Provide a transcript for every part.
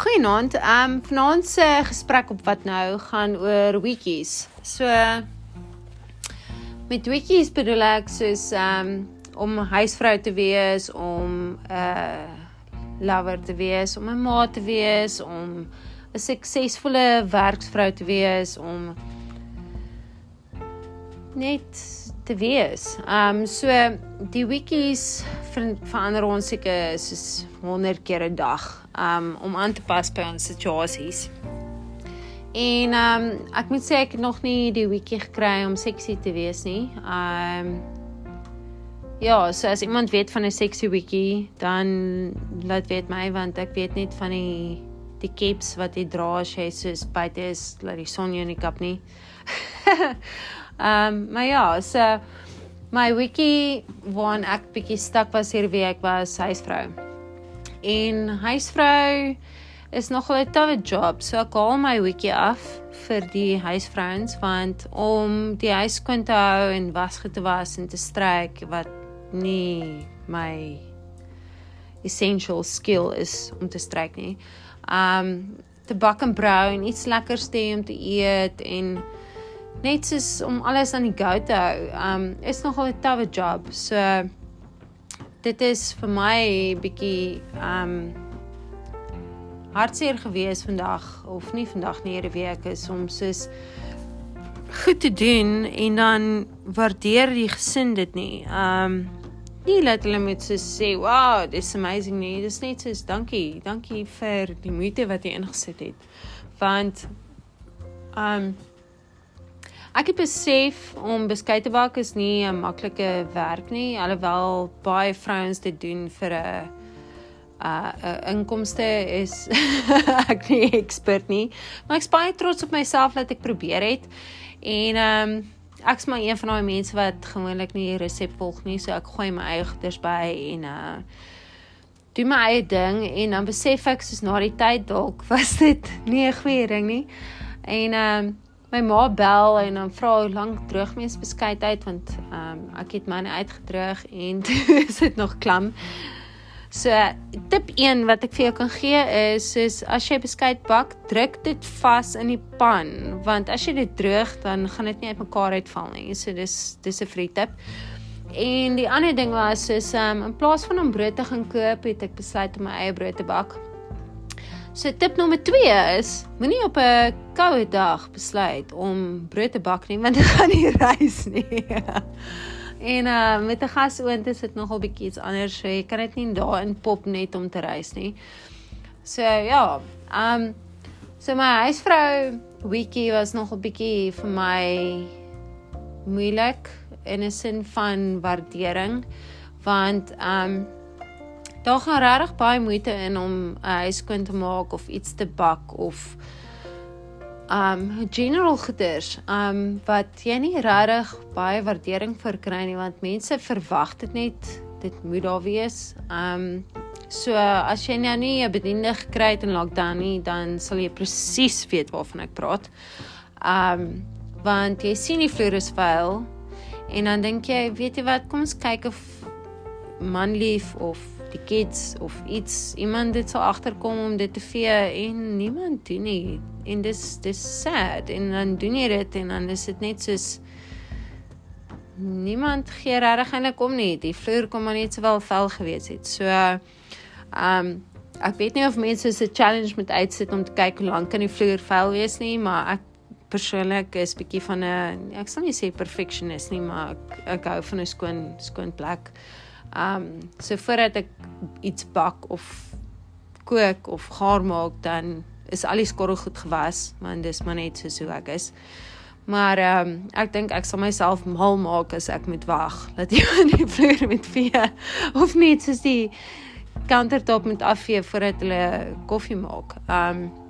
Goeienaand. Ehm um, vanaand se gesprek op wat nou gaan oor wikkies. So met wikkies bedoel ek soos ehm um, om huisvrou te wees, om 'n uh, lover te wees, om 'n ma te wees, om 'n suksesvolle werksvrou te wees, om net te wees. Ehm um, so die ver, verander ons seker soos 100 keer 'n dag um om aan te pas by ons situasies. En um ek moet sê ek het nog nie die weekie gekry om seksie te wees nie. Um Ja, so as iemand weet van 'n sexy weekie, dan laat weet my want ek weet net van die die capes wat jy dra as jy soos buite is, laat die son jou nie kap nie. um maar ja, so my weekie waar ek bietjie stuk was hier wie ek was huisvrou. En huisvrou is nogal 'n tawwe job. So ek haal my weekie af vir die huisvrouens want om die huis skoon te hou en wasgoed te was en te stryk wat nie my essential skill is om te stryk nie. Um te bak en brou en iets lekkers te hê om te eet en net soos om alles aan die go te hou. Um is nogal 'n tawwe job. So dit is vir my bietjie um hartseer gewees vandag of nie vandag nie hierdie week is om soos goed te doen en dan waardeer die gesin dit nie. Um nie laat hulle met so sê, "Wow, this amazing nie." Dis net soos dankie, dankie vir die moeite wat jy ingesit het. Want um Ek het besef om beskuit te bak is nie 'n maklike werk nie, alhoewel baie vrouens dit doen vir 'n 'n 'n inkomste is ek nie ekspert nie, maar ek is baie trots op myself dat ek probeer het. En ehm um, ek's maar een van daai mense wat gewoonlik nie resep volg nie, so ek gooi my eie goeders by en uh doen my eie ding en dan besef ek soos na die tyd dalk was dit nie 'n goeie ding nie. En ehm um, my ma bel en dan vra hoe lank droog mens beskuit uit want ehm um, ek het myne uitgedroog en is dit nog klam. So tip 1 wat ek vir jou kan gee is is as jy beskuit bak, druk dit vas in die pan want as jy dit droog dan gaan dit nie uitmekaar uitval nie. So dis dis 'n free tip. En die ander ding was is ehm um, in plaas van om brood te gaan koop, het ek besluit om my eie brood te bak. So tip nommer 2 is moenie op 'n koue dag besluit om brood te bak nie want dit gaan nie rys nie. en uh met 'n gasoond is dit nogal bietjie iets anders. So jy kan dit nie daarin pop net om te rys nie. So ja, um so my huisvrou weekie was nogal bietjie vir my moeilik in 'n sin van waardering want um daar gaan regtig baie moeite in om 'n huis skoon te maak of iets te bak of um general goeders um wat jy nie regtig baie waardering vir kry nie want mense verwag dit net dit moet daar wees. Um so as jy nou nie 'n bediende gekry het in lockdown nie, dan sal jy presies weet waarvan ek praat. Um want jy sien die vloer is vuil en dan dink jy, weet jy wat, kom ons kyk of manlief of die kids of iets iemand dit sal agterkom om dit te vee en niemand doen nie. En dis dis sad en dan doen jy dit en dan is dit net soos niemand gee regtig eintlik om nie. Die vloer kom maar net sowel vel gewees het. So um, ek weet nie of mense se challenge moet uitsit om te kyk hoe lank kan die vloer vuil wees nie maar ek persoonlik is bietjie van 'n ek sal nie sê perfectionist nie maar ek, ek hou van 'n skoon skoon plek. Ehm um, so voordat ek iets bak of kook of gaar maak dan is al die skorrel goed gewas want dis maar net so hoe ek is. Maar ehm um, ek dink ek sal myself mal maak as ek moet wag dat iemand die vloer met vee of net soos die countertop moet afvee voordat hulle koffie maak. Ehm um,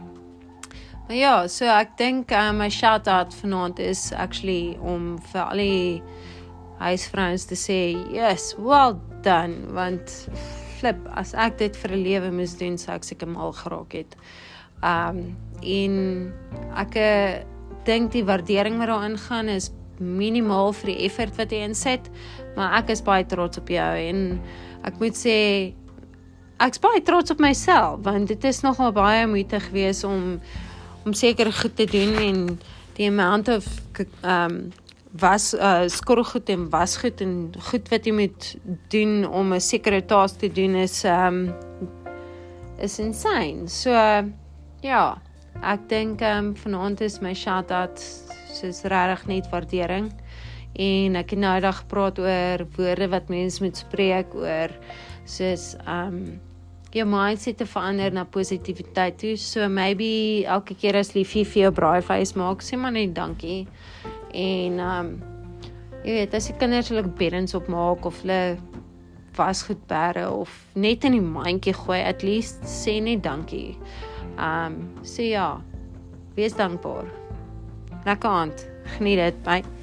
Maar ja, so ek dink uh, my shout out vanaand is actually om vir al die huisvrouens te sê, "Yes, well done," want flip as ek dit vir 'n lewe moes doen, sou ek seker mal geraak het. Um en ek uh, dink die waardering wat daarin gaan is minimaal vir die effort wat jy insit, maar ek is baie trots op jou en ek moet sê ek's baie trots op myself want dit is nogal baie moeite geweest om om seker goed te doen en die amount of um, was uh skorrelgoed en wasgoed en goed wat jy moet doen om 'n sekere taak te doen is ehm um, is insane. So uh, ja, ek dink ehm um, vanaand is my shout out soos regtig net waardering en ek het nou eendag gepraat oor woorde wat mense moet spreek oor soos ehm um, jou mindset te verander na positiwiteit toe. So maybe elke keer as liefie vir jou braaivleis maak, sê maar net dankie. En ehm um, jy weet, as die kinders hulle beddens opmaak of hulle wasgoed bære of net in die mandjie gooi, at least sê net dankie. Ehm um, sê ja. Wees dankbaar. Lekker aand. Geniet dit. Bye.